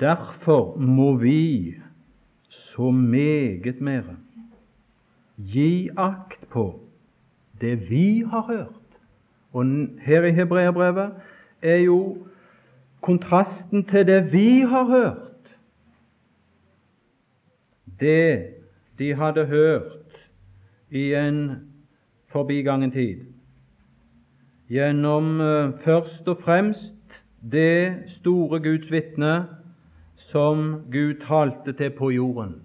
Derfor må vi så meget mere gi akt på det vi har hørt. Og her i Hebreabrevet er jo kontrasten til det vi har hørt. Det de hadde hørt i en forbigangen tid, gjennom uh, først og fremst det store Guds vitne som Gud talte til på jorden.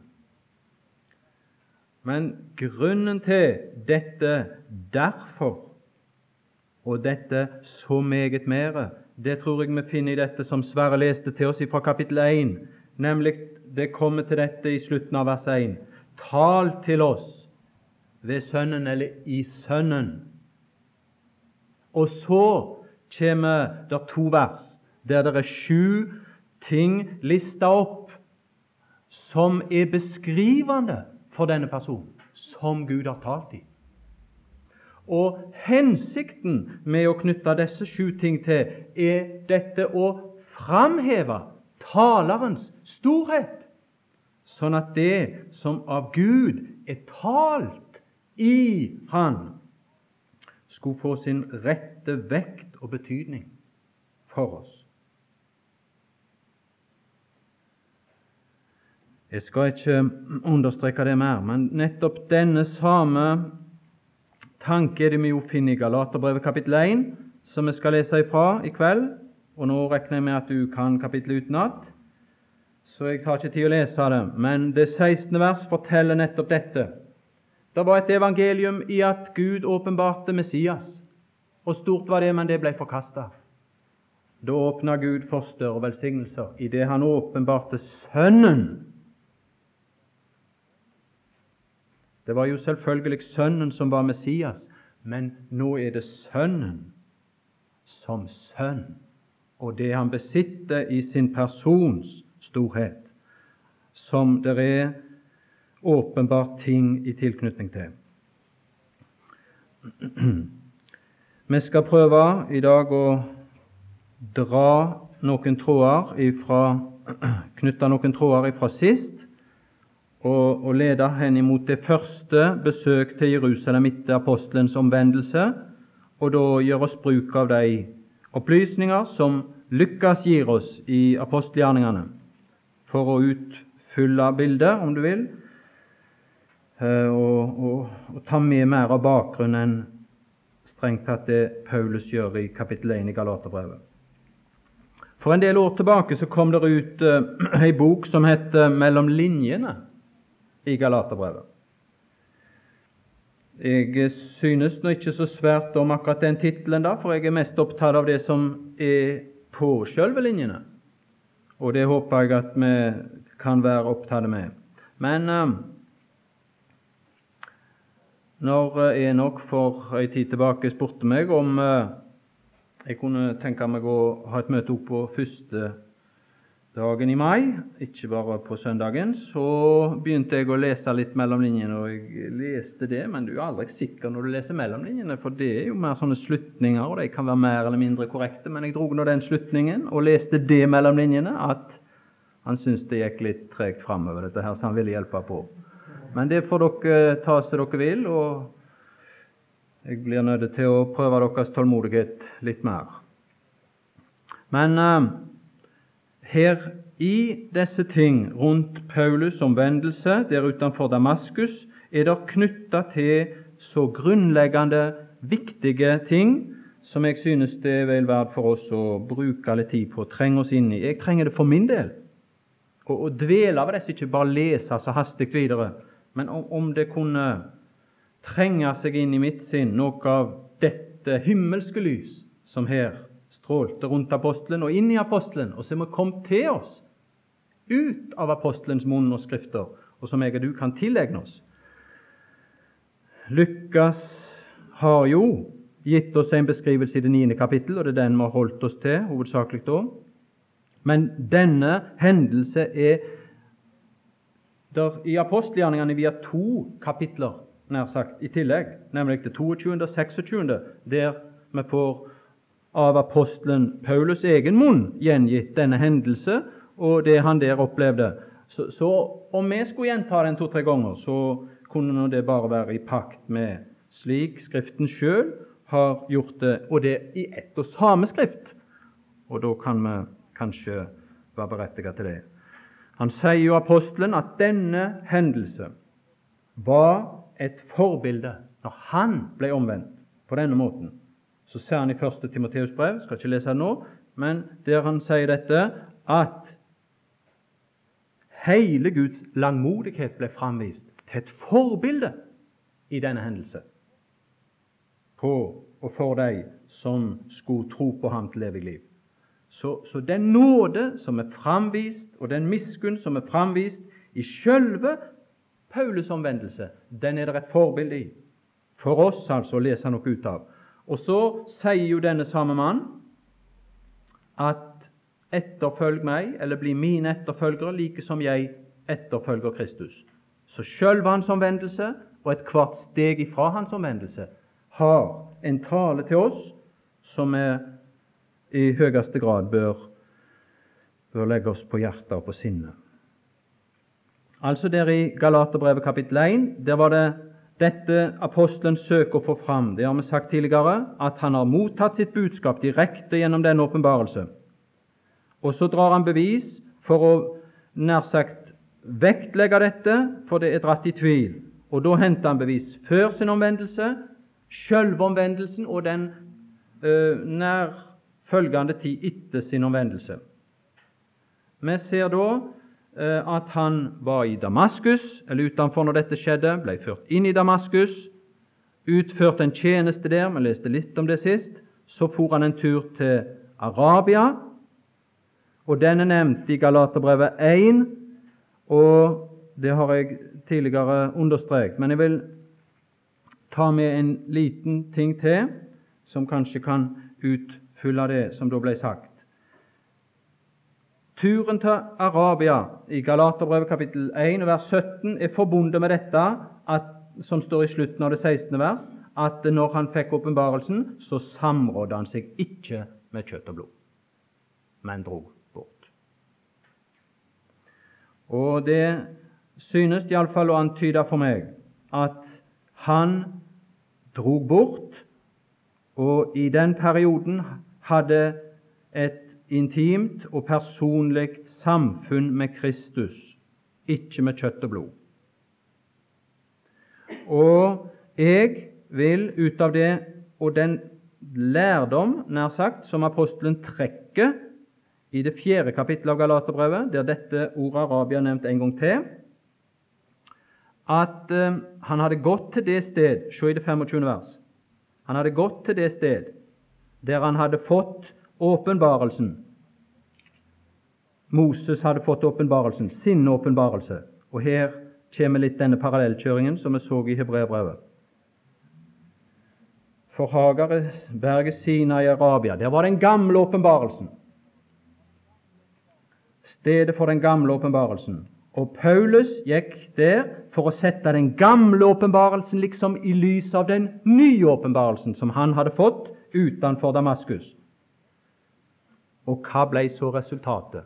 Men grunnen til dette derfor og dette så meget mere, det tror jeg vi finner i dette som Sverre leste til oss fra kapittel 1, nemlig det kommer til dette i slutten av vers 1. Tal til oss ved Sønnen eller i Sønnen. Og så kommer det to vers der det er sju ting lista opp som er beskrivende for denne personen, som Gud har talt i. Og hensikten med å knytte disse sju ting til, er dette å framheve talerens storhet, sånn at det som av Gud er talt i Han, skulle få sin rette vekt og betydning for oss. Jeg skal ikke understreke det mer, men nettopp denne samme tanke er det vi jo finner i Galaterbrevet kapittel 1, som vi skal lese ifra i kveld. Og nå regner jeg med at du kan kapittelet utenat, så jeg tar ikke tid å lese det. Men det 16. vers forteller nettopp dette. Det var et evangelium i at Gud åpenbarte Messias. Og stort var det, men det ble forkasta. Da åpna Gud for større velsignelser i det han åpenbarte Sønnen Det var jo selvfølgelig Sønnen som var Messias, men nå er det Sønnen som sønn, og det han besitter i sin persons storhet, som det er åpenbart ting i tilknytning til. Vi skal prøve i dag å dra noen tråder ifra, knytte noen tråder fra sist, og, og lede hen imot det første besøk til Jerusalem etter apostelens omvendelse, og da gjøre oss bruk av de opplysninger som Lukas gir oss i apostelgjerningene, for å utfylle bildet, om du vil, eh, og, og, og ta med mer av bakgrunnen enn strengt tatt det Paulus gjør i kapittel 1 i Galaterbrevet. For en del år tilbake så kom det ut uh, bok som heter Mellom linjene i Galaterbrevet. Jeg synes nå ikke så svært om akkurat den tittelen, for jeg er mest opptatt av det som er på sjølve linjene. Og det håper jeg at vi kan være opptatt med. Men uh, når Enok for en tid tilbake spurte meg om uh, jeg kunne tenke meg å ha et møte opp på første dagen i mai, ikke bare på søndagen, så begynte jeg å lese litt mellom linjene. Og jeg leste det, men du er aldri sikker når du leser mellom linjene, for det er jo mer sånne slutninger, og de kan være mer eller mindre korrekte. Men jeg dro nå den slutningen og leste det mellom linjene, at han syntes det gikk litt tregt framover, dette her, så han ville hjelpe på. Men det får dere ta som dere vil, og jeg blir nødt til å prøve deres tålmodighet litt mer. Men uh, her i disse ting rundt Paulus' omvendelse der utenfor Damaskus er det knytta til så grunnleggende, viktige ting som jeg synes det vel verdt for oss å bruke litt tid på å trenge oss inn i. Jeg trenger det for min del. Å dvele ved disse, ikke bare lese så hastig videre, men om, om det kunne trenge seg inn i mitt sinn noe av dette himmelske lys som her strålte rundt apostelen og inn i apostelen, og som har kommet til oss ut av apostelens munn og skrifter, og som jeg og du kan tilegne oss. Lukas har jo gitt oss en beskrivelse i det niende kapittel, og det er den vi har holdt oss til hovedsakelig da. Men denne hendelse er der I apostelgjerningene vi har to kapitler nær sagt, i tillegg, nemlig det 22. og 26., der vi får av apostelen Paulus egen munn gjengitt denne hendelse, og det han der opplevde. Så, så om vi skulle gjenta den to-tre ganger, så kunne nå det bare være i pakt med slik Skriften sjøl har gjort det, og det i ett og samme Skrift. Og da kan vi kanskje være berettiget til det. Han sier jo apostelen at denne hendelse var et forbilde når han ble omvendt på denne måten. Så ser han i 1. Timoteus brev, skal ikke lese det nå, men der han sier dette, at hele Guds langmodighet ble framvist til et forbilde i denne hendelse på og for de som skulle tro på ham til evig liv. Så, så den nåde som er framvist, og den miskunn som er framvist i sjølve Paulus' omvendelse, den er det et forbilde i. For oss altså å lese noe ut av. Og så sier jo denne samme mann at etterfølg meg, eller bli mine etterfølgere, like som jeg etterfølger Kristus. Så sjølve hans omvendelse og ethvert steg ifra hans omvendelse har en tale til oss som vi i høyeste grad bør, bør legge oss på hjertet og på sinnet. Altså der i Galaterbrevet kapittel 1, der var det dette apostelen søker å få fram. Det har vi sagt tidligere, at han har mottatt sitt budskap direkte gjennom denne åpenbarelse. Og så drar han bevis for å nær sagt vektlegge dette, for det er dratt i tvil. Og da henter han bevis før sin omvendelse, sjølvomvendelsen og den ø, nær følgende tid etter sin omvendelse. Vi ser da at han var i Damaskus, eller utenfor når dette skjedde, ble ført inn i Damaskus, utførte en tjeneste der, vi leste litt om det sist. Så for han en tur til Arabia, og den er nevnt i Galaterbrevet 1, og det har jeg tidligere understreket. Men jeg vil ta med en liten ting til, som kanskje kan utfylle det som da ble sagt. Turen til Arabia i Galaterbrevet kapittel 1 vers 17 er forbundet med dette at, som står i slutten av det 16. vers, at når han fikk åpenbarelsen, så samrådde han seg ikke med kjøtt og blod, men dro bort. og det synes iallfall å antyde for meg at han drog bort, og i den perioden hadde et intimt og personlig samfunn med Kristus, ikke med kjøtt og blod. Og jeg vil ut av det og den lærdom, nær sagt, som apostelen trekker i det fjerde kapittelet av Galaterbrevet, der dette ordet Arabia er nevnt en gang til, at eh, han hadde gått til det sted Se i det 25. vers. Han hadde gått til det sted der han hadde fått åpenbarelsen. Moses hadde fått åpenbarelsen, sin åpenbarelse. Og her kommer litt denne parallellkjøringen som vi så i hebreerbrevet. For Hagar, berget Sina i Arabia, der var den gamle åpenbarelsen stedet for den gamle åpenbarelsen. Og Paulus gikk der for å sette den gamle åpenbarelsen liksom i lys av den nye åpenbarelsen som han hadde fått utenfor Damaskus. Og hva ble så resultatet?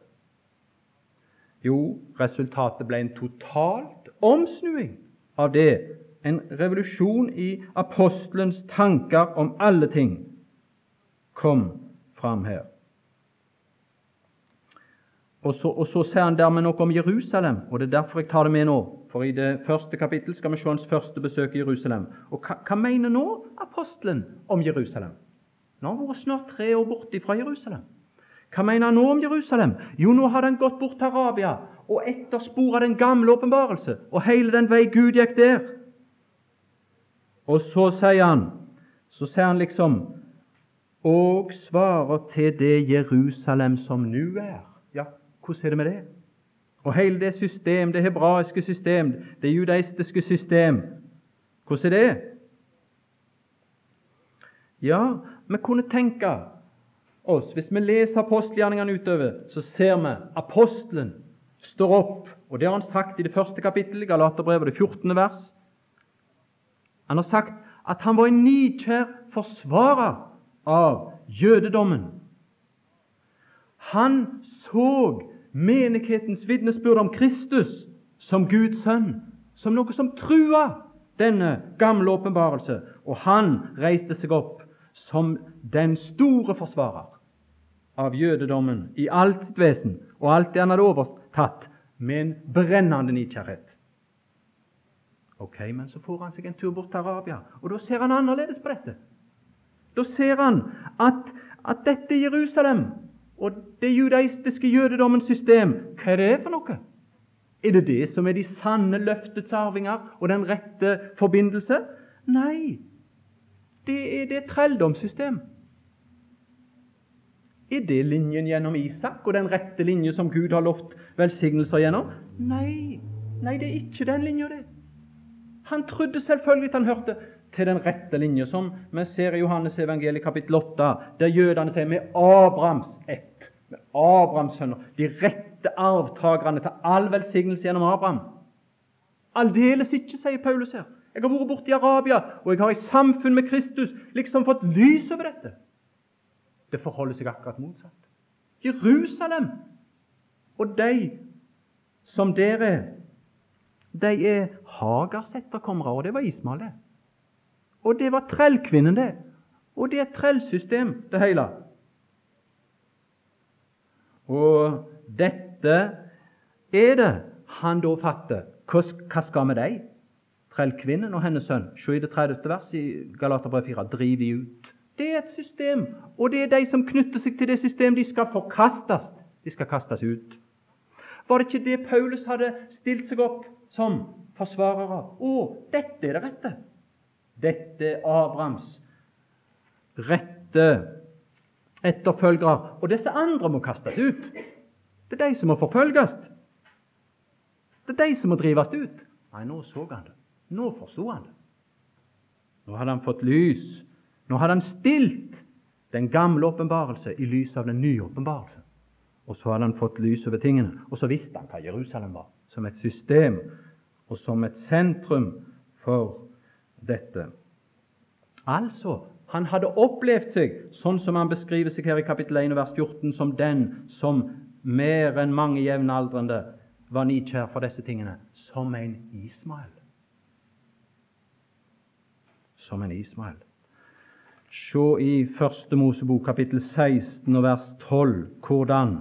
Jo, resultatet ble en totalt omsnuing av det. En revolusjon i apostelens tanker om alle ting kom fram her. Og så, og så sier han dermed noe om Jerusalem, og det er derfor jeg tar det med nå. For i det første kapittel skal vi se hans første besøk i Jerusalem. Og hva, hva mener nå apostelen om Jerusalem? Nå har han vært snart tre år borte fra Jerusalem. Hva mener han nå om Jerusalem? Jo, nå har han gått bort til Arabia og etterspora den gamle åpenbarelse, og hele den vei Gud gikk der. Og så sier han, så sier han liksom og svarer til det Jerusalem som nå er. Ja, Hvordan er det med det? Og hele det system, det hebraiske system, det judaistiske system, hvordan er det? Ja, vi kunne tenke oss, hvis vi leser apostelgjerningene utover, så ser vi apostelen står opp, og det har han sagt i det første kapittelet, Galaterbrevet, det 14. vers. Han har sagt at han var en nykjær forsvarer av jødedommen. Han så menighetens vitnesbyrd om Kristus som Guds sønn, som noe som trua denne gamle åpenbarelse. Og han reiste seg opp som den store forsvarer av jødedommen i alt sitt vesen og alt det han hadde overtatt, med en brennende nidkjærhet. Ok, men så får han seg en tur bort til Arabia, og da ser han annerledes på dette. Da ser han at, at dette Jerusalem og det judaistiske jødedommens system, hva er det for noe? Er det det som er de sanne løftets arvinger og den rette forbindelse? Nei, det er det trelldomssystem. Er det linjen gjennom Isak og den rette linje som Gud har lovt velsignelser gjennom? Nei, nei, det er ikke den linja, det. Han trodde selvfølgelig at han hørte til den rette linja, som vi ser i Johannes evangeliet kapittel 8, der jødene sier med Abrahams ett, med Abrahams sønner, de rette arvtakerne til all velsignelse gjennom Abraham. Aldeles ikke, sier Paulus her. Jeg har vært borte i Arabia, og jeg har i samfunn med Kristus liksom fått lys over dette. Det forholder seg akkurat motsatt. Jerusalem og de som der er, de er Hagars etterkommere, og det var Ismael, det. Og det var trellkvinnen, det. Og det er trellsystem, det hele. Og dette er det han da fatter. Hva skal med deg? Trellkvinnen og hennes sønn. Se i det 30. vers i Galaterbrev 4. Driv de ut. Det er et system, og det er de som knytter seg til det systemet, de skal forkastes. De skal kastes ut. Var det ikke det Paulus hadde stilt seg opp som forsvarere? Å, dette er det rette. Dette er Abrahams rette etterfølgere. Og disse andre må kastes ut. Det er de som må forfølges. Det er de som må drives ut. Nei, nå så han det. Nå forsto han det. Nå hadde han fått lys nå hadde han stilt den gamle åpenbarelse i lys av den nye åpenbarelse. Og så hadde han fått lys over tingene. Og så visste han hva Jerusalem var, som et system og som et sentrum for dette. Altså, han hadde opplevd seg, sånn som han beskriver seg her i kapittel 1 vers 14, som den som mer enn mange jevnaldrende var nikjær for disse tingene, som en Ismael. Som en Ismael. Se i Første Mosebok kapittel 16 og vers 12 hvordan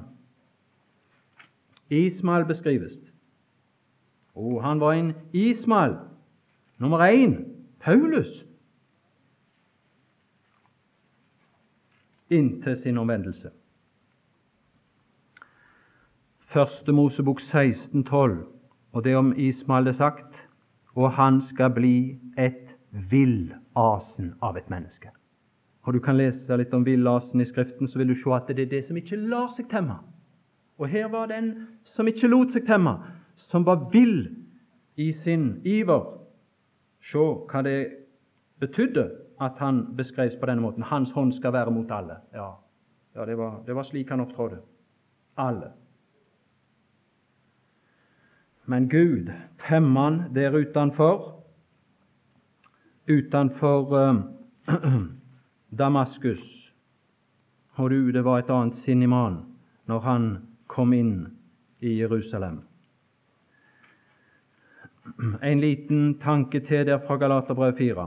Ismael beskrives. Og han var en Ismael nummer én, Paulus, inntil sin omvendelse. Første Mosebok 16, 12, og det om Ismael er sagt, og han skal bli et villasen av et menneske. Og du kan lese litt om villasen i Skriften, så vil du se at det er det som ikke lar seg temme. Og her var det en som ikke lot seg temme, som var vill i sin iver. Se hva det betydde at han beskrevs på denne måten. Hans hånd skal være mot alle. Ja, ja det, var, det var slik han opptrådte. Alle. Men Gud temmer han der utenfor, utenfor uh, Damaskus. Og du, det var et annet sinn i mannen når han kom inn i Jerusalem. En liten tanke til der fra Galaterbrev 4.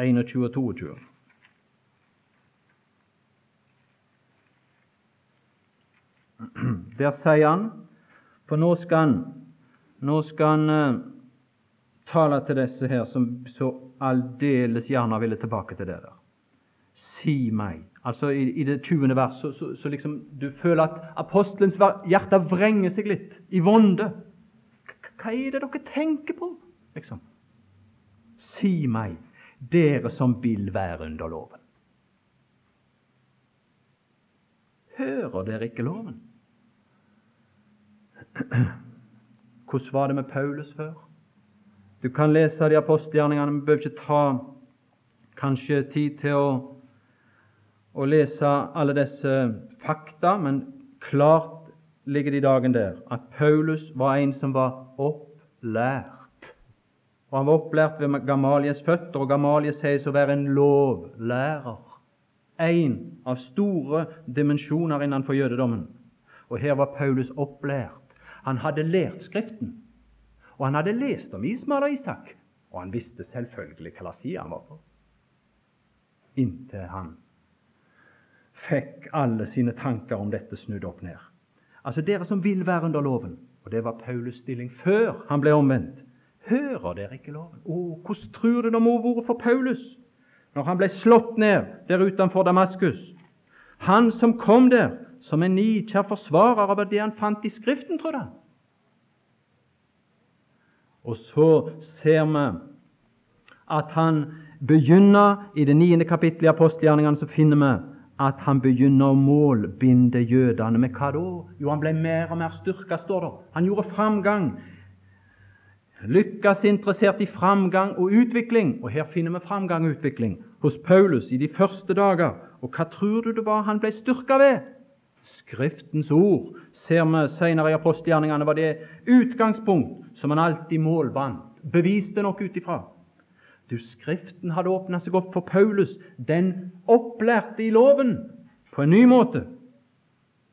og 22. Der sier han For nå skal han, nå skal han eh, tale til disse her som så aldeles gjerne ville tilbake til det der. Si meg Altså I, i det 20. vers så, så, så, liksom du føler at apostelens hjerte vrenger seg litt i vonde. Hva er det dere tenker på? liksom? Si meg, dere som vil være under loven. Hører dere ikke loven? Hvordan var det med Paulus før? Du kan lese de apostelgjerningene, vi behøver ikke ta kanskje tid til å, å lese alle disse fakta, men klart ligger det i dagen der at Paulus var en som var opplært. Og Han var opplært ved Gamalies føtter, og Gamalies sies å være en lovlærer. en av store dimensjoner innenfor jødedommen. Og her var Paulus opplært. Han hadde lært Skriften, og han hadde lest om Ismael og Isak, og han visste selvfølgelig hva slags side han var på. Inntil han fikk alle sine tanker om dette snudd opp ned. Altså dere som vil være under loven, og det var Paulus' stilling før han ble omvendt. Hører dere ikke loven? Å, hvordan tror du det må ha vært for Paulus når han ble slått ned der utenfor Damaskus? Han som kom der som en nikjær forsvarer av det han fant i Skriften, tror han. Og så ser vi at han begynner i det niende kapittelet i apostelgjerningene, så finner vi at han begynner å målbinde jødene med hva da? Jo, han ble mer og mer styrka, står det. Han gjorde framgang. Lykkes interessert i framgang og utvikling. Og her finner vi framgang og utvikling hos Paulus i de første dager. Og hva tror du det var han ble styrka ved? Skriftens ord ser vi senere i apostelgjerningene var det utgangspunkt som han alltid målbandt, beviste nok ut ifra. Du, Skriften hadde åpna seg opp for Paulus. Den opplærte i loven på en ny måte.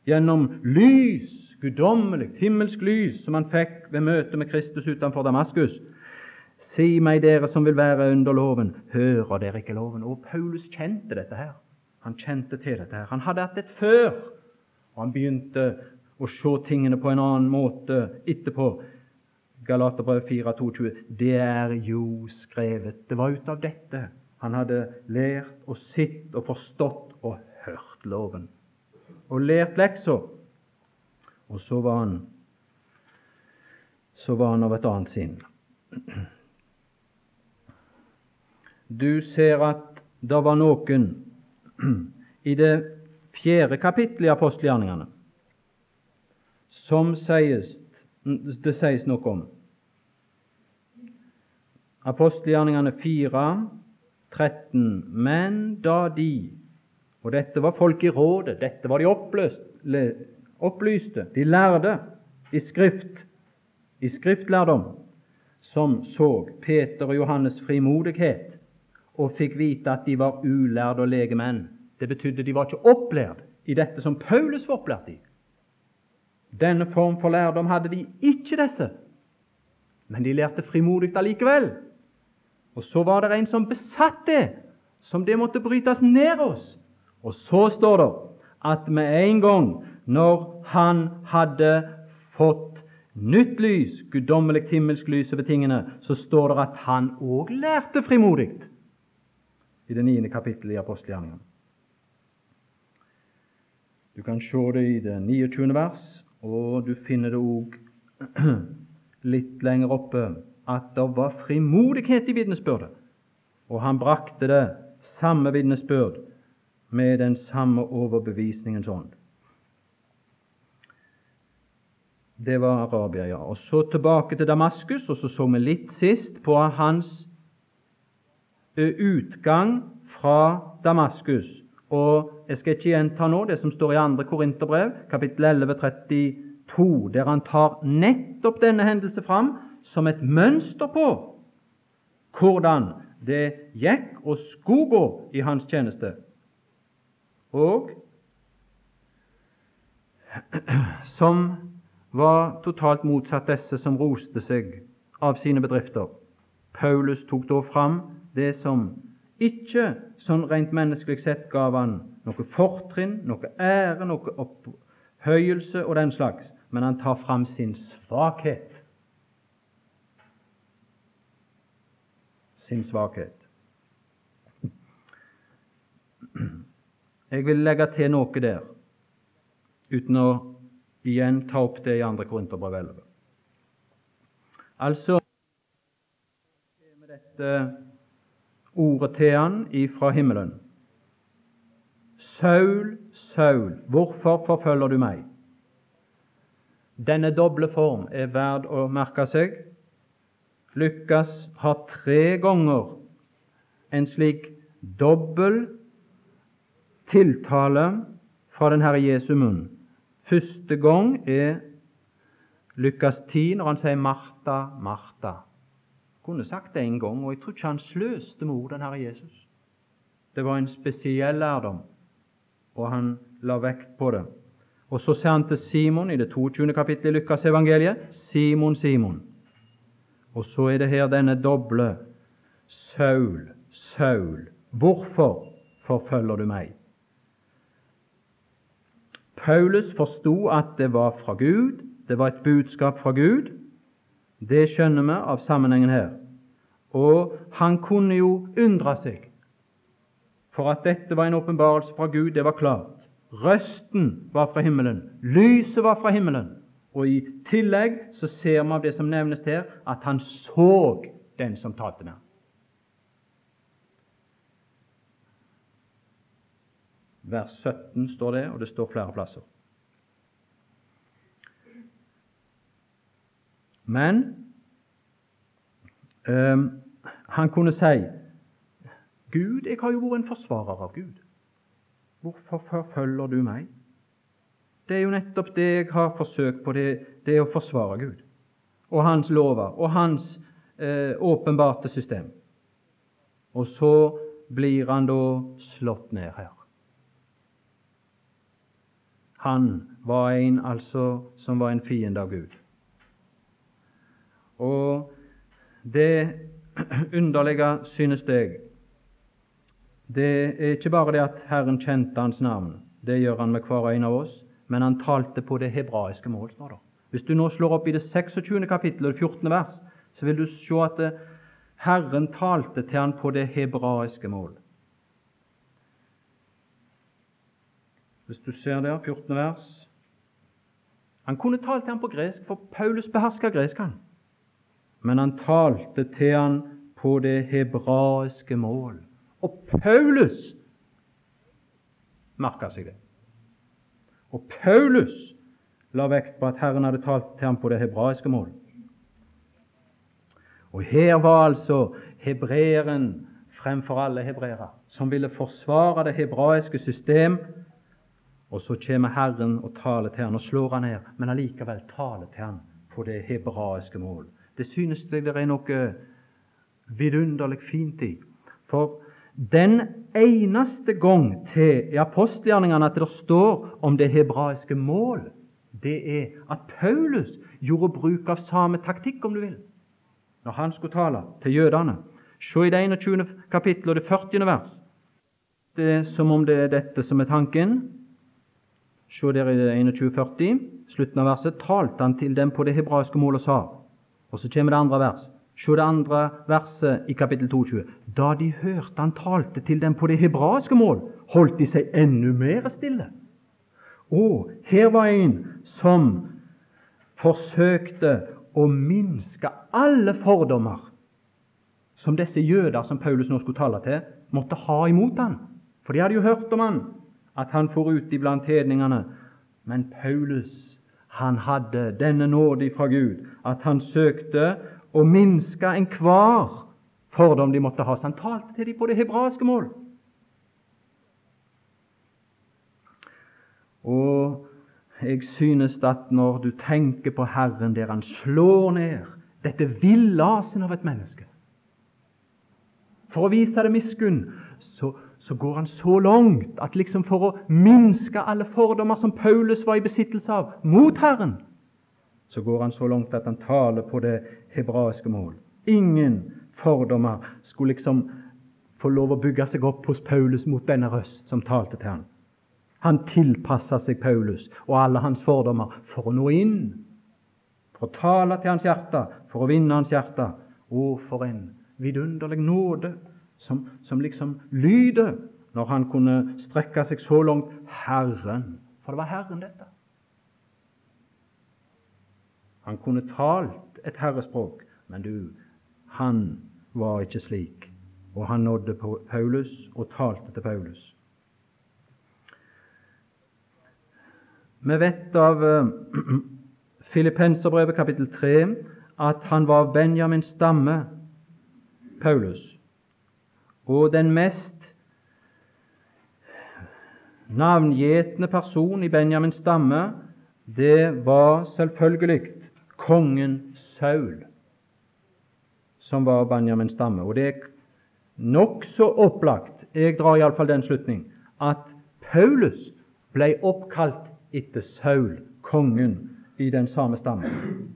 Gjennom lys, guddommelig, himmelsk lys, som han fikk ved møtet med Kristus utenfor Damaskus. Si meg, dere som vil være under loven, hører dere ikke loven? Og Paulus kjente dette her. Han kjente til dette her. Han hadde hatt et før, og han begynte å se tingene på en annen måte etterpå. Galaterbrev 4,22. Det er jo skrevet. Det var ut av dette han hadde lært og sett og forstått og hørt loven. Og lært leksa. Og så var han så var han av et annet sinn. Du ser at det var noen i det fjerde kapittelet i apostelgjerningene som sies, det sies noe om. Apostelgjerningene 4, 13. Men da de Og dette var folk i rådet, dette var de oppløst, opplyste, de lærde i skrift, i skriftlærdom, som så Peter og Johannes' frimodighet og fikk vite at de var ulærde og legemenn. Det betydde de var ikke opplært i dette som Paulus var opplært i. Denne form for lærdom hadde de ikke, disse, men de lærte frimodig allikevel. Og så var det en som besatt det, som det måtte brytes ned oss. Og så står det at med en gang, når han hadde fått nytt lys, guddommelig himmelsk lys over tingene, så står det at han òg lærte frimodig i det niende kapittelet i apostelgjerningene. Du kan se det i det 29. vers, og du finner det òg litt lenger oppe at det var frimodighet i vitnesbyrdet, og han brakte det samme vitnesbyrd med den samme overbevisningens ånd. Det var Arabia, ja. Og Så tilbake til Damaskus, og så så vi litt sist på hans utgang fra Damaskus. Og Jeg skal ikke gjenta nå det som står i 2. Korinterbrev, kapittel 11, 32, der han tar nettopp denne hendelse fram som et mønster på hvordan det gikk og skulle gå i hans tjeneste. Og som var totalt motsatt disse som roste seg av sine bedrifter. Paulus tok da fram det som ikke sånn rent menneskelig sett gav han noe fortrinn, noe ære, noe opphøyelse og den slags, men han tar fram sin svakhet. Sin svakhet. Jeg vil legge til noe der, uten å igjen ta opp det i 2. Korinterbrev 11. Altså med dette ordet til han ifra himmelen. Saul, Saul, hvorfor forfølger du meg? Denne doble form er verd å merke seg. Lukas har tre ganger en slik dobbel tiltale fra den Herre Jesu munn. Første gang er Lukas 10, når han sier 'Martha, Martha'. kunne sagt det en gang, og jeg tror ikke han sløste med ord, den Herre Jesus. Det var en spesiell lærdom og han la vekt på det. Og så ser han til Simon i det 22. kapittelet i Lukas evangeliet. Simon, Simon. Og så er det her denne doble Saul, Saul, hvorfor forfølger du meg? Paulus forsto at det var fra Gud, det var et budskap fra Gud. Det skjønner vi av sammenhengen her. Og han kunne jo undre seg, for at dette var en åpenbarelse fra Gud, det var klart. Røsten var fra himmelen, lyset var fra himmelen. Og i tillegg så ser vi av det som nevnes her, at han så den som talte med ham. Vers 17 står det, og det står flere plasser. Men um, han kunne si Gud, jeg har jo vært en forsvarer av Gud. Hvorfor forfølger du meg? Det er jo nettopp det jeg har forsøkt på, det, det å forsvare Gud og Hans lover og Hans eh, åpenbarte system. Og så blir han da slått ned her. Han var en altså som var en fiende av Gud. Og det underlige, synes jeg, det er ikke bare det at Herren kjente hans navn, det gjør han med hver en av oss, men han talte på det hebraiske mål. Hvis du nå slår opp i det 26. kapittel, 14. vers, så vil du se at Herren talte til han på det hebraiske mål. Hvis du ser der, 14. vers Han kunne talt til han på gresk, for Paulus beherska gresk, han. Men han talte til han på det hebraiske mål. Og Paulus merka seg det. Og Paulus la vekt på at Herren hadde talt til ham på det hebraiske mål. Og her var altså hebreeren fremfor alle hebreere, som ville forsvare det hebraiske system. Og så kommer Herren og taler til ham og slår han ned, men allikevel taler til ham på det hebraiske mål. Det synes jeg det er noe vidunderlig fint i. For den eneste gang til i apostelgjerningene at det står om det hebraiske mål, det er at Paulus gjorde bruk av samme taktikk, om du vil, når han skulle tale til jødene. Se i det 21. kapittel og det 40. vers. Det er som om det er dette som er tanken. Se der i det 21.40, slutten av verset. Talte han til dem på det hebraiske mål og sa. Og så kommer det andre vers. Se det andre verset i kapittel 22. Da de hørte han talte til dem på det hebraiske mål, holdt de seg enda mer stille. Og her var en som forsøkte å minske alle fordommer som disse jøder som Paulus nå skulle tale til, måtte ha imot han. For de hadde jo hørt om han, at han for ut iblant hedningene. Men Paulus han hadde denne nåde fra Gud, at han søkte og minske enhver fordom de måtte ha. Så han talte til dem på det hebraiske mål. Og jeg synes at når du tenker på Herren der Han slår ned dette villasen av et menneske For å vise det miskunn, så, så går han så langt at liksom for å minske alle fordommer som Paulus var i besittelse av mot Herren, så går han så langt at han taler på det hebraiske mål. Ingen fordommer skulle liksom få lov å bygge seg opp hos Paulus mot denne røst som talte til ham. Han tilpassa seg Paulus og alle hans fordommer for å nå inn, for å tale til hans hjerte, for å vinne hans hjerte. Å, for en vidunderlig nåde som, som liksom lyder når han kunne strekke seg så langt Herren. For det var Herren, dette. Han kunne talt et herrespråk, men du, han var ikke slik. Og han nådde Paulus og talte til Paulus. Vi vet av uh, Filippenserbrevet kapittel 3 at han var Benjamins stamme, Paulus, og den mest navngjetne person i Benjamins stamme, det var selvfølgelig kongen Saul, som var Benjamins stamme. Og det er nokså opplagt, jeg drar iallfall den slutning, at Paulus ble oppkalt etter Saul, kongen i den samme stammen.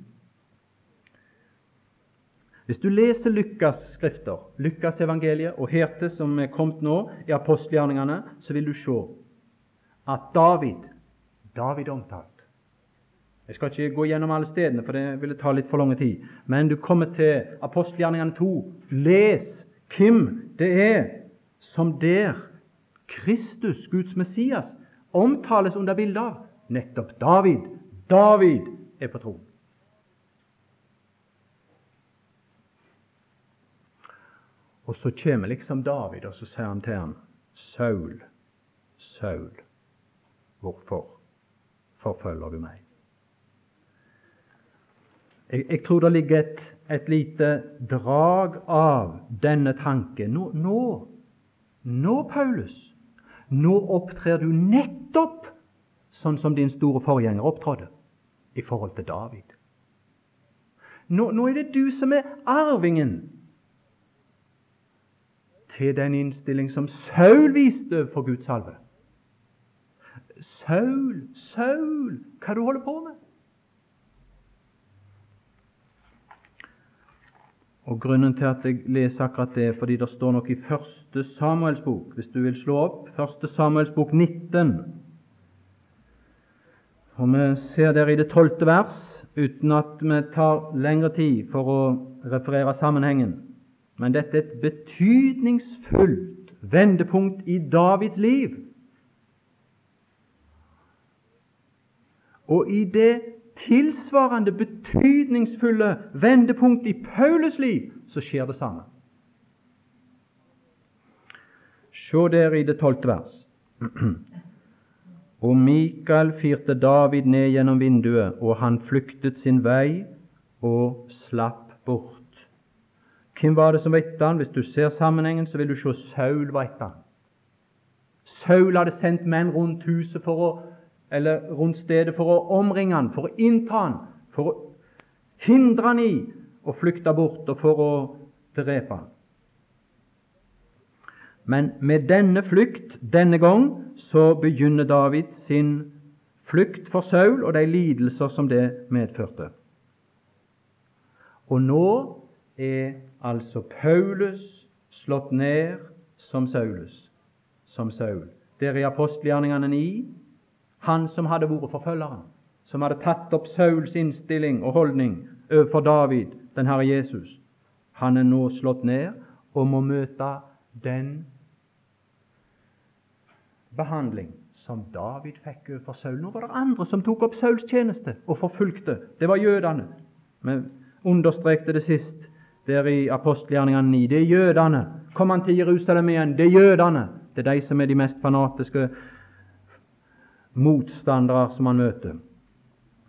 Hvis du leser Lukas' skrifter, Lukas' evangeliet og herte som er kommet nå i apostelgjerningene, så vil du se at David David omtalt. Jeg skal ikke gå gjennom alle stedene, for det ville ta litt for lang tid. Men du kommer til apostelgjerningene 2. Les hvem det er som der Kristus, Guds Messias, omtales under bildet av. Nettopp David. David er på tronen. Og så kommer liksom David, og så sier han til ham, Saul, Saul, hvorfor forfølger du meg? Jeg, jeg tror det ligger et, et, lite drag av denne tanken. Nå, nå, nå, Paulus, nå opptrer du nettopp sånn som din store forgjenger opptrådte i forhold til David. Nå, nå er det du som er arvingen til den innstilling som Saul viste for Guds salve. Saul, Saul, hva du holder på med? Og Grunnen til at jeg leser akkurat det, er fordi det står noe i første Samuels bok. Hvis du vil slå opp første Samuels bok 19. Og Vi ser der i det tolvte vers, uten at vi tar lengre tid for å referere sammenhengen. Men dette er et betydningsfullt vendepunkt i Davids liv. Og i det tilsvarende betydningsfulle vendepunkt i Paulus liv, så skjer det samme. Se der i det tolvte vers. Og Mikael firte David ned gjennom vinduet, og han flyktet sin vei og slapp bort. Hvem var det som var han? Hvis du ser sammenhengen, så vil du se Saul var han. Saul hadde sendt menn rundt huset for å, eller rundt stedet for å omringe han, for å innta han, for å hindre han i å flykte bort og for å drepe han. Men med denne flukt denne gang så begynner David sin flukt for Saul og de lidelser som det medførte. Og nå er altså Paulus slått ned som Saulus, som Saul. Der i apostelgjerningene 9, han som hadde vært forfølgeren, som hadde tatt opp Sauls innstilling og holdning overfor David, den Herre Jesus, han er nå slått ned og må møte den behandling som David fikk overfor Saul. Nå var det andre som tok opp Sauls tjeneste og forfulgte. Det var jødene. Vi understrekte det sist der i apostelgjerningene 9. Det er jødene. Kom han til Jerusalem igjen? Det er jødene. Det er de som er de mest fanatiske motstandere som han møter.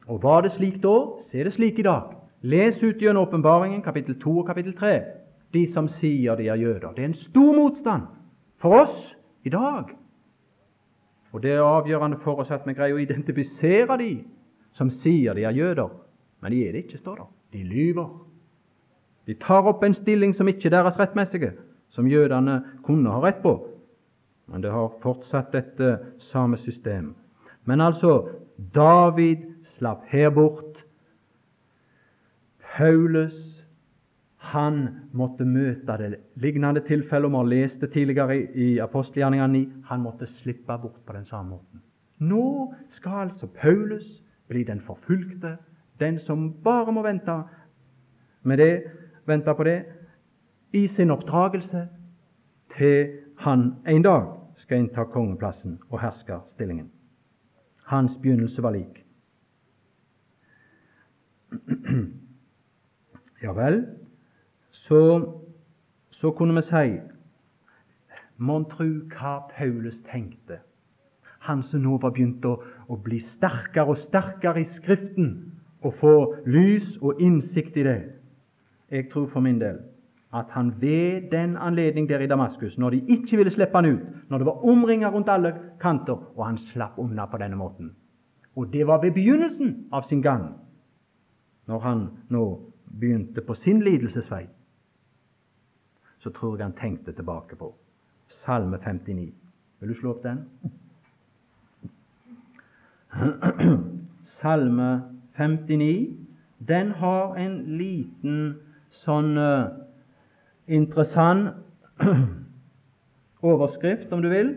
Og Var det slik da, så er det slik i dag. Les ut gjennom Åpenbaringen, kapittel 2 og kapittel 3. De som sier de er jøder. Det er en stor motstand for oss i dag. Og Det er avgjørende for oss at vi greier å identifisere de som sier de er jøder. Men de er det ikke, står det. De lyver. De tar opp en stilling som ikke er deres rettmessige, som jødene kunne ha rett på. Men det har fortsatt dette samme system. Men altså, David slapp her bort. Paulus han måtte møte det lignende tilfellet vi har lest tidligere i apostelgjerningene 9. Han måtte slippe bort på den samme måten. Nå skal altså Paulus bli den forfulgte, den som bare må vente med det vente på det, i sin oppdragelse til han en dag skal innta kongeplassen og herskerstillingen. Hans begynnelse var lik. Ja vel, så, så kunne vi si Mon tru hva Paulus tenkte, han som nå var begynt å, å bli sterkere og sterkere i Skriften, og få lys og innsikt i det. Jeg tror for min del at han ved den anledning der i Damaskus, når de ikke ville slippe han ut, når det var omringa rundt alle kanter, og han slapp unna på denne måten. Og det var ved begynnelsen av sin gang, når han nå begynte på sin lidelsesvei. Så tror jeg han tenkte tilbake på Salme 59. Vil du slå opp den? Salme 59, den har en liten sånn uh, interessant overskrift, om du vil.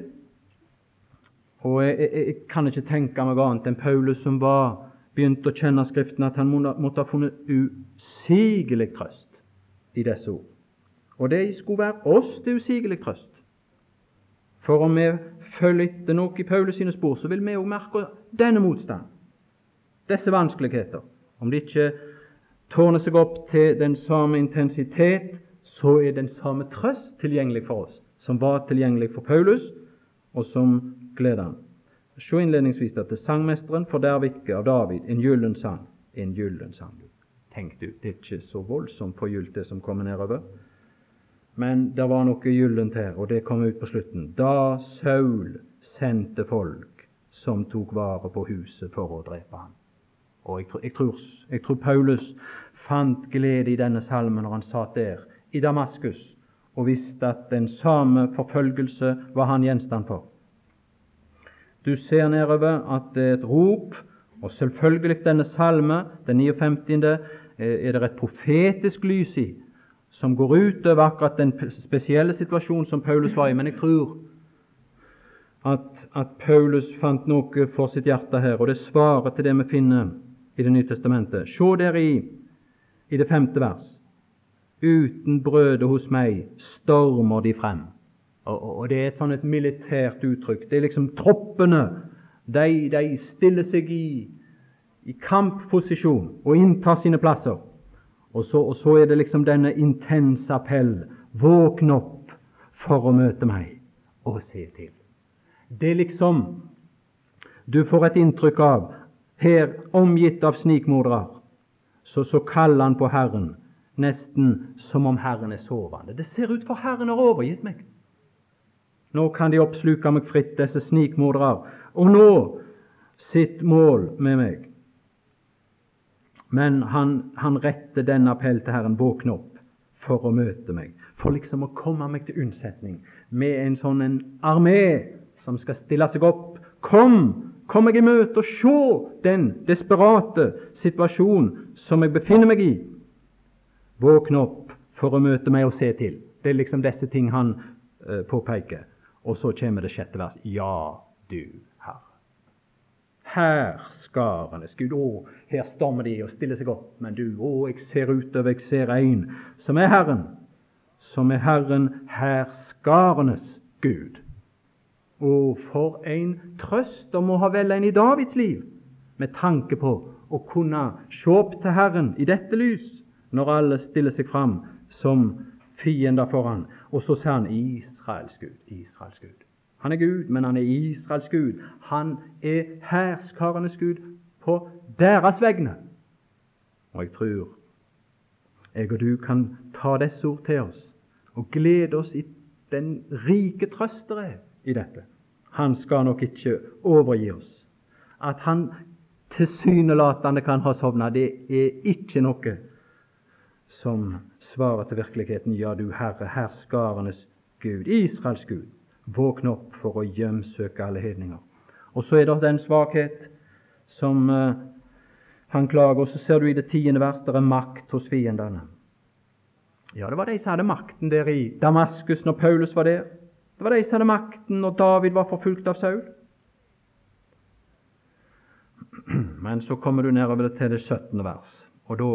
Og jeg, jeg, jeg, kan ikke tenke meg annet enn Paulus som var begynt å kjenne Skriften, at han måtte ha funnet usigelig trøst i disse ord. Og det skulle være oss til usigelig trøst. For om vi følger etter noe i Paulus sine spor, så vil vi òg merke denne motstand, disse vanskeligheter. Om det ikke tårner seg opp til den samme intensitet, så er den samme trøst tilgjengelig for oss, som var tilgjengelig for Paulus, og som gleder han. Se innledningsvis at det Sangmesteren for forderver av David en gyllen sang. En gyllen sang. Tenk du, det er ikke så voldsomt forgylt, det som kommer nedover. Men det var noe gyllent her, og det kom ut på slutten. Da Saul sendte folk som tok vare på huset for å drepe ham. Og jeg, jeg, tror, jeg tror Paulus fant glede i denne salmen når han satt der i Damaskus og visste at den samme forfølgelse var han gjenstand for. Du ser nedover at det er et rop, og selvfølgelig denne salme, den 59., er det et profetisk lys i, som går ut over akkurat den spesielle situasjonen som Paulus var i. Men jeg tror at, at Paulus fant noe for sitt hjerte her, og det svarer til det vi finner i Det nye testamentet. Se deri, i, i det femte vers. Uten brødet hos meg stormer de frem. Og, Det er et sånn et militært uttrykk. Det er liksom troppene. De, de stiller seg i, i kampposisjon og inntar sine plasser. Og så, og så, er det liksom denne intense appell. Våkn opp for å møte meg og se til. Det er liksom Du får et inntrykk av her, omgitt av snikmordere, så, så kaller han på Herren, nesten som om Herren er sovende. Det ser ut for Herren har overgitt meg. Nå kan de oppsluke meg fritt, disse snikmordere, og nå sitt mål med meg. Men han, han retter denne appell til Herren, våkne opp for å møte meg, for liksom å komme meg til unnsetning med en sånn en armé som skal stille seg opp. Kom, kom meg i møte og se den desperate situasjonen som jeg befinner meg i. Våkne opp for å møte meg og se til. Det er liksom disse ting han uh, påpeker. Og så kommer det sjette vers. Ja, du Herre. Herskarenes Gud. Å, her stormer de og stiller seg opp. Men du, å, jeg ser utover, jeg ser en som er Herren. Som er Herren herskarenes Gud. Å, for en trøst om å ha vel en i Davids liv, med tanke på å kunne se opp til Herren i dette lys, når alle stiller seg fram som fiender for han. Og så ser han Israels Gud. Israels Gud. Han er Gud, men han er Israels Gud. Han er herskarenes Gud på deres vegne. Og jeg tror jeg og du kan ta disse ord til oss og glede oss i den rike trøst i dette. Han skal nok ikke overgi oss. At han tilsynelatende kan ha sovna, det er ikke noe som svarer til virkeligheten. Ja, du Herre, herskarenes Gud, Israels Gud, våkne opp for å hjemsøke alle hedninger. Og så er det den svakhet som uh, han klager, og så ser du i det tiende vers det er makt hos fiendene. Ja, det var de som hadde makten der i Damaskus når Paulus var der. Det var de som hadde makten når David var forfulgt av Saul. Men så kommer du nedover til det 17. vers, og da,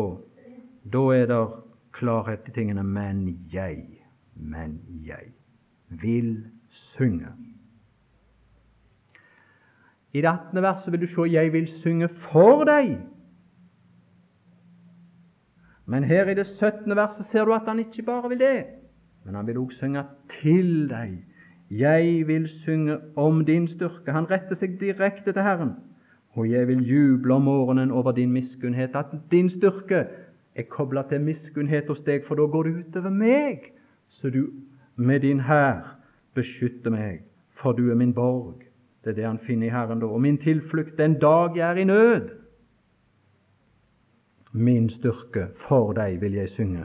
da er det klarhet i tingene. Men jeg, men jeg vil synge. I det 18. verset vil du se 'Jeg vil synge for deg'. Men her i det 17. verset ser du at han ikke bare vil det, men han vil også synge til deg. Jeg vil synge om din styrke. Han retter seg direkte til Herren. Og jeg vil juble om morgenen over din miskunnhet, at din styrke er kobla til miskunnhet hos deg, for da går det utover meg, så du med din hær beskytter meg, for du er min borg. Det er det han finner i Herren da. Og min tilflukt den dag jeg er i nød. Min styrke, for deg vil jeg synge,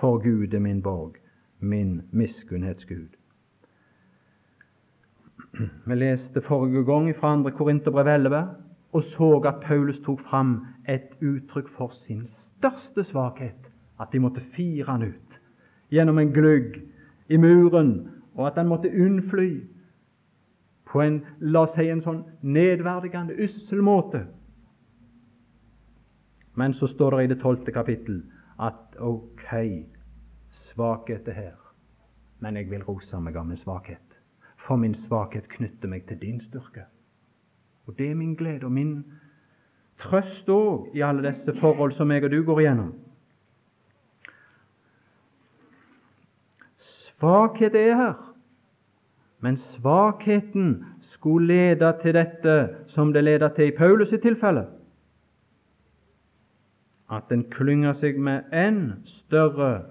for Gud er min borg, min miskunnhetsgud. Vi leste forrige gang fra 2. Korinterbrev 11 og så at Paulus tok fram et uttrykk for sin største svakhet, at de måtte fire han ut gjennom en glugg i muren, og at han måtte unnfly på en la oss si en sånn nedverdigende, ussel måte. Men så står det i det tolvte kapittel at ok, svakhet er her, men jeg vil rose meg av min svakhet. For min svakhet knytter meg til din styrke. Og det er min glede og min trøst òg i alle disse forhold som jeg og du går igjennom. Svakhet er her, men svakheten skulle lede til dette som det leder til i Paulus' sitt tilfelle. At en klynger seg med enn større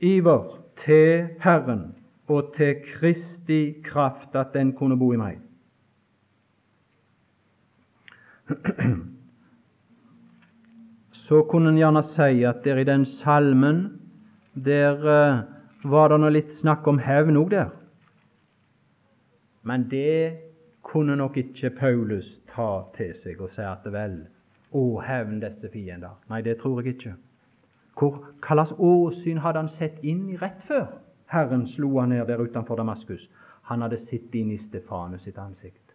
iver til Herren og til Kristi kraft, at den kunne bo i meg. Så kunne en gjerne si at der i den salmen der uh, var det nå litt snakk om hevn òg der. Men det kunne nok ikke Paulus ta til seg og si at vel, å, hevn disse fiender. Nei, det tror jeg ikke. Hvor hvilket åsyn hadde han sett inn i rett før Herren slo han ned der utenfor Damaskus? Han hadde sett inn i Stefanus sitt ansikt,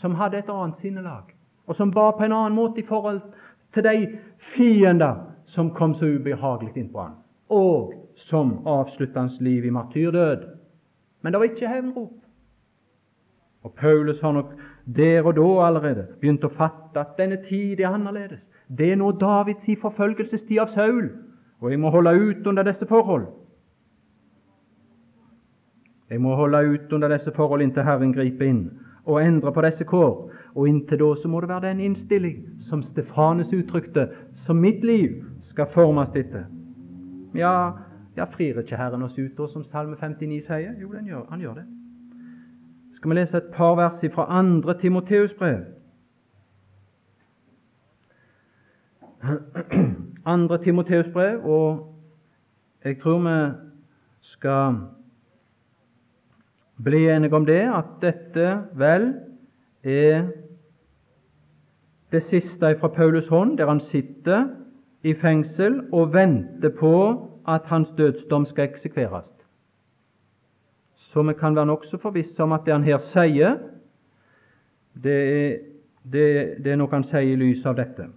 som hadde et annet sinnelag, og som ba på en annen måte i forhold til de fiender som kom så ubehagelig inn på han, og som avslutta hans liv i martyrdød. Men det var ikke hevnrop. Og Paulus har nok der og da allerede begynt å fatte at denne tid er annerledes. Det er nå Davids forfølgelsestid av Saul, og jeg må holde ut under disse forhold. Jeg må holde ut under disse forhold inntil Herren griper inn og endrer på disse kår. Og inntil da så må det være den innstilling som Stefanes uttrykte, som mitt liv skal formes etter. Ja, ja, frir ikke Herren oss ut, da, som Salme 59 sier? Jo, gjør, han gjør det. Skal vi lese et par vers fra andre Timoteus brev? Andre Timoteus brev, og jeg tror vi skal bli enige om det, at dette vel er det siste er fra Paulus hånd, der han sitter i fengsel og venter på at hans dødsdom skal eksekveres. Så vi kan være nokså forvisse om at det han her sier, det er, det, det er noe han sier i lys av dette.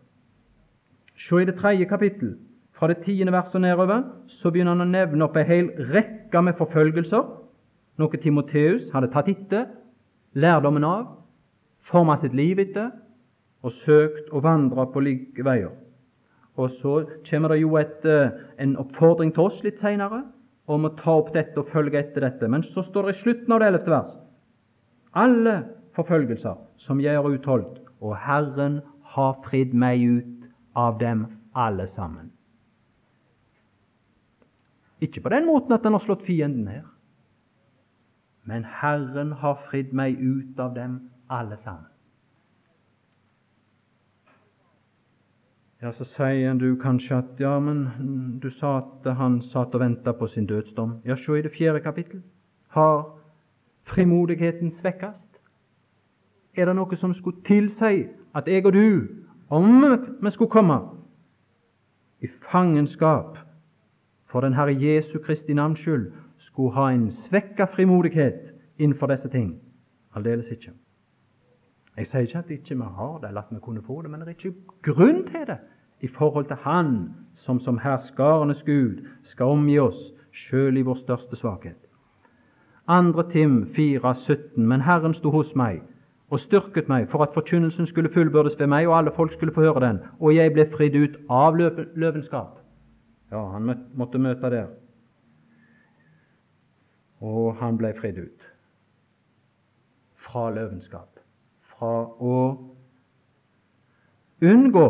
Se i det tredje kapittel, fra det tiende verset nedover, så begynner han å nevne opp en hel rekke med forfølgelser, noe Timoteus hadde tatt etter, lærdommen av, forma sitt liv etter og søkt å vandre på like veier. Og så kommer det jo et, eh, en oppfordring til oss litt seinere om å ta opp dette og følge etter dette. Men så står det i slutten av det ellevte vers alle forfølgelser som jeg har utholdt, og Herren har fridd meg ut av dem alle sammen. Ikke på den måten at han har slått fienden ned, men Herren har fridd meg ut av dem alle sammen. Ja, Så sier du kanskje at ja, men du sa at han satt og venta på sin dødsdom. Ja, se i det fjerde kapittel. Har frimodigheten svekkast? Er det noe som skulle tilsi at jeg og du, om vi skulle komme i fangenskap for den Herre Jesu Kristi navns skyld, skulle ha en svekka frimodighet innenfor disse ting? Aldeles ikke. Jeg sier ikke at ikke vi har det, eller at vi kunne få det, men det er ikke grunn til det i forhold til Han som som herskarenes Gud skal omgi oss, sjøl i vår største svakhet. Andre Tim 4, 17, Men Herren sto hos meg og styrket meg for at forkynnelsen skulle fullbyrdes ved meg, og alle folk skulle få høre den, og jeg ble fridd ut av løvenskap. Ja, han måtte møte der. Og han ble fridd ut fra løvenskap fra å unngå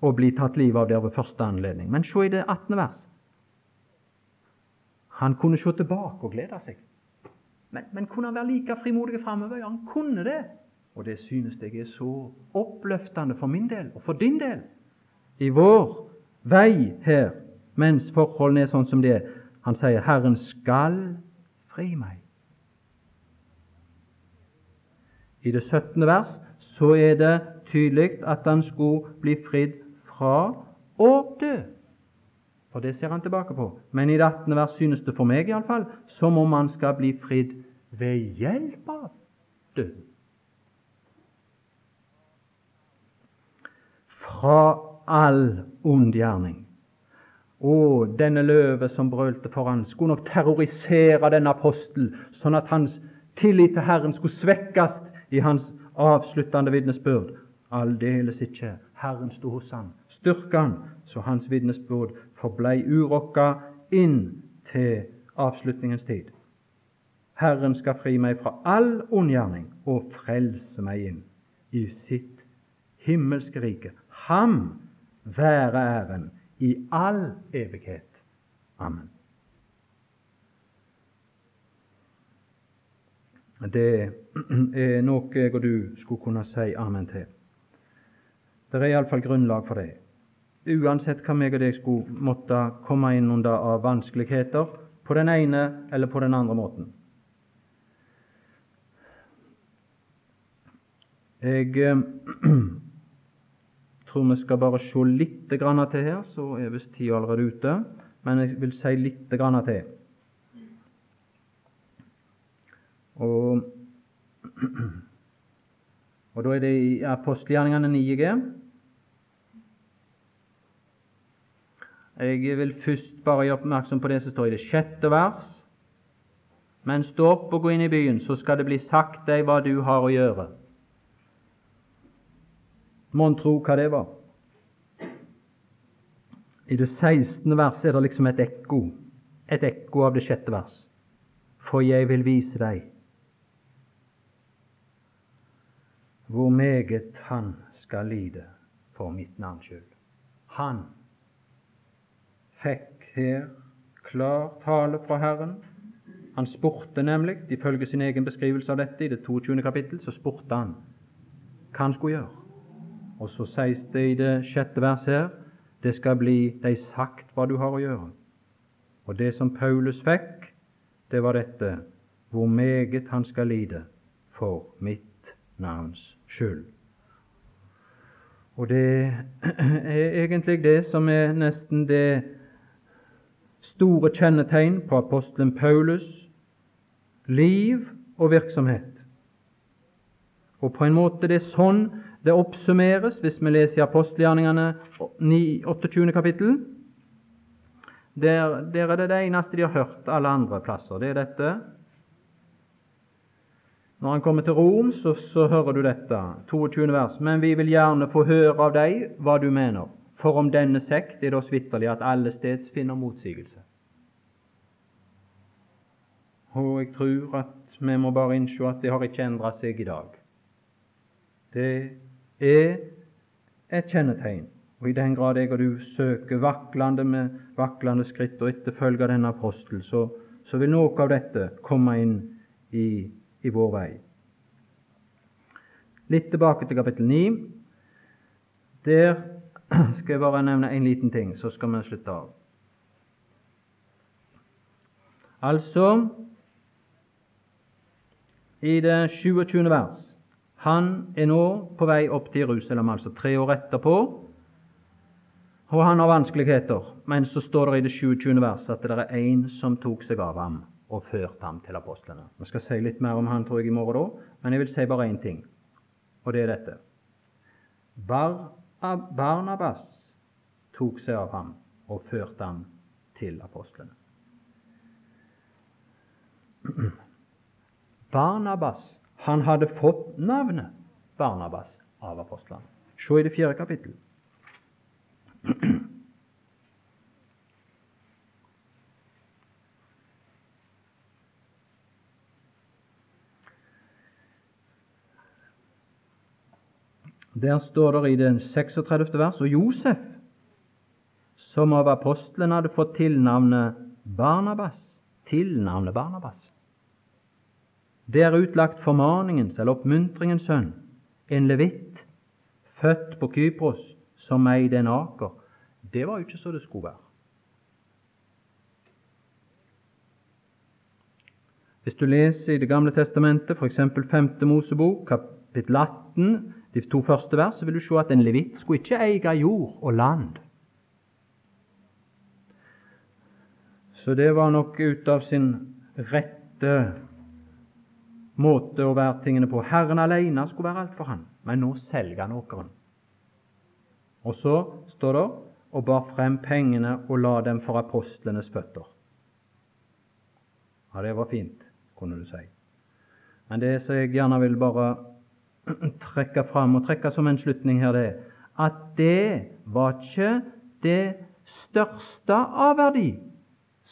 å bli tatt livet av der ved første anledning. Men se i det 18. vers. Han kunne se tilbake og glede seg. Men, men kunne han være like frimodig framover? Ja, han kunne det. Og det synes jeg er så oppløftende for min del og for din del i vår vei her, mens forholdene er sånn som det er. Han sier 'Herren skal fri meg'. I det 17. vers så er det tydelig at han skulle bli fridd fra å dø. For det ser han tilbake på. Men i det 18. vers synes det for meg iallfall som om han skal bli fridd ved hjelp av døden. Fra all ond gjerning. Å, denne løve som brølte foran, skulle nok terrorisere denne apostel, sånn at hans tillit til Herren skulle svekkes i hans avsluttende vitnesbyrd. Aldeles ikke. Herren sto hos han, styrka han, så hans vitnesbyrd forblei urokka inn til avslutningens tid. Herren skal fri meg fra all ondgjerning og frelse meg inn i sitt himmelske rike. Ham være æren i all evighet. Amen. Det er noe jeg og du skulle kunne si amen til. Det er iallfall grunnlag for det. Uansett hva meg og deg skulle måtte komme inn under av vanskeligheter, på den ene eller på den andre måten. Jeg eh, tror vi skal bare se litt til her, så er visst tida allerede ute. Men jeg vil si litt til. Og, og da er det i apostelgjerningene 9G. Jeg vil først bare gjøre oppmerksom på det som står i det sjette vers. Men stå opp og gå inn i byen, så skal det bli sagt deg hva du har å gjøre. Mon tro hva det var? I det 16. verset er det liksom et ekko, et ekko av det sjette vers. For jeg vil vise deg hvor meget han skal lide for mitt navns skyld. Han fikk her klar tale fra Herren. Han spurte nemlig, ifølge sin egen beskrivelse av dette i det 22. kapittel, så spurte han hva han skulle gjøre. Og så sies det i det sjette verset her det skal bli deg sagt hva du har å gjøre. Og det som Paulus fikk, det var dette hvor meget han skal lide for mitt navns skyld. Og det er egentlig det som er nesten det store kjennetegn på apostelen Paulus liv og virksomhet. Og på en måte det er sånn det oppsummeres hvis vi leser i apostelgjerningene 28. kapittel. Der, der, er det det eneste de har hørt alle andre plasser. Det er dette. Når han kommer til Rom, så, så hører du dette, 22. vers. Men vi vil gjerne få høre av deg hva du mener, for om denne sekt er det oss vitterlig at alle steds finner motsigelse. Og jeg tror at vi må bare innse at det har ikke endra seg i dag. Det er et kjennetegn. Og i den grad jeg og du søker vaklende med vaklende skritt og etterfølger denne apostel, så, så, vil noe av dette komme inn i, i vår vei. Litt tilbake til kapittel 9. Der skal jeg bare nevne en liten ting, så skal vi slutte av. Altså i det 27. vers. Han er nå på vei opp til Jerusalem, altså tre år etterpå, og han har vanskeligheter. Men så står det i det 27. vers at det er en som tok seg av ham og førte ham til apostlene. Vi skal si litt mer om han tror jeg i morgen, da, men jeg vil si bare én ting, og det er dette. Bar Barnabas tok seg av ham og førte ham til apostlene. Barnabas han hadde fått navnet Barnabas av apostlene. Se i det fjerde kapittel. Der står det i den 36. vers og Josef, som av apostlene hadde fått tilnavnet Barnabas, tilnavnet Barnabas. Det er utlagt formaningens eller oppmuntringens sønn, en levitt, født på Kypros, som eide en aker. Det var jo ikke så det skulle være. Hvis du leser i Det gamle testamentet, f.eks. 5. Mosebok, kapittel 18, de to første vers, vil du se at en levitt skulle ikke eie jord og land. Så det var nok ut av sin rette måte å være tingene på. Herren alene skulle være alt for han, men nå selger han åkeren. Og så står det og bar frem pengene og la dem for apostlenes føtter. Ja, det var fint, kunne du si. Men det som jeg gjerne vil bare trekke fram og trekke som en slutning her, det at det var ikke det største av verdi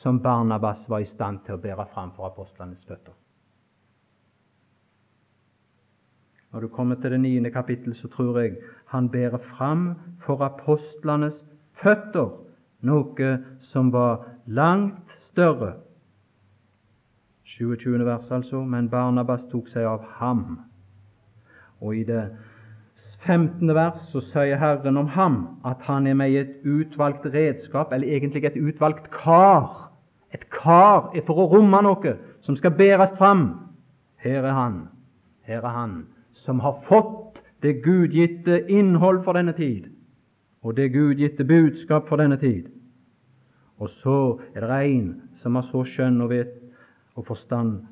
som Barnabas var i stand til å bære fram for apostlenes føtter. Når du kommer til det niende kapittel, så tror jeg han bærer fram for apostlenes føtter noe som var langt større. 27. vers, altså. Men Barnabas tok seg av ham. Og i det 15. vers så sier Herren om ham at han er med i et utvalgt redskap, eller egentlig et utvalgt kar, et kar er for å romme noe som skal bæres fram. Her er han, her er han som har fått det gudgitte innhold for denne tid, og det gudgitte budskap for denne tid. Og så er det en som har så skjønn og vet og forstand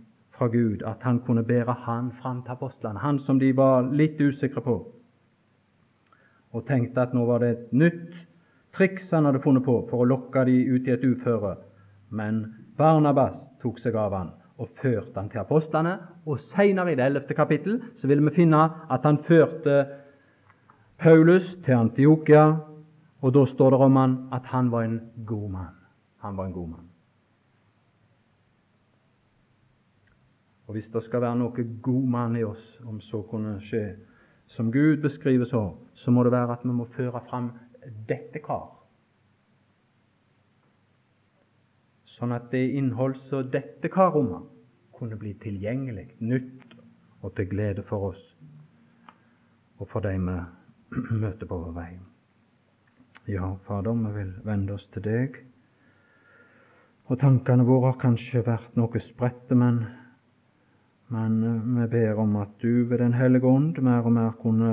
fra Gud at han kunne bære han fram til apostlene, han som de var litt usikre på, og tenkte at nå var det et nytt triks han hadde funnet på for å lokke de ut i et uføre. Men Barnabas tok seg av han og førte han til apostlene. Og Senere i det ellevte kapittel så vil vi finne at han førte Paulus til Antiokia, og da står det om han at han var en god mann. Han var en god mann. Og Hvis det skal være noe god mann i oss, om så kunne skje, som Gud beskriver så, så må det være at vi må føre fram dette kar sånn at det innhold som dette kar rommer, kunne bli tilgjengelig, nytt og til glede for oss og for de vi møter på vår vei. Ja, Fader, vi vil vende oss til deg. Og tankene våre har kanskje vært noe spredte, men, men eh, vi ber om at du ved Den hellige ånd mer og mer kunne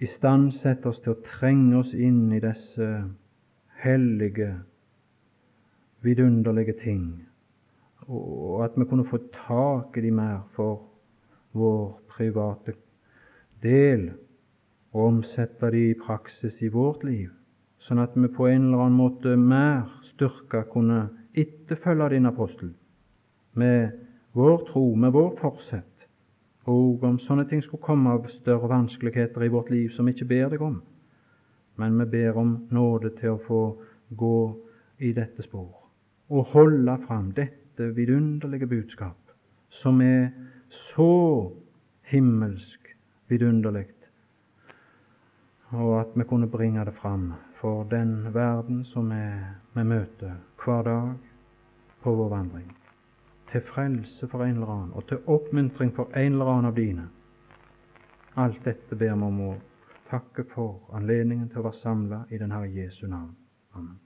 istandsette oss til å trenge oss inn i disse hellige vidunderlige ting, og at vi kunne få tak i de mer for vår private del, og omsette de i praksis i vårt liv, sånn at vi på en eller annen måte mer styrka kunne etterfølge din apostel med vår tro, med vår forsett. Og om sånne ting skulle komme av større vanskeligheter i vårt liv som vi ikke ber deg om, men vi ber om nåde til å få gå i dette spor og holde fram dette vidunderlige budskap, som er så himmelsk vidunderlig, og at vi kunne bringe det fram for den verden som vi møter hver dag på vår vandring. Til frelse for en eller annen, og til oppmuntring for en eller annen av dine. Alt dette ber vi om å takke for anledningen til å være samla i den Herre Jesu navn. Amen.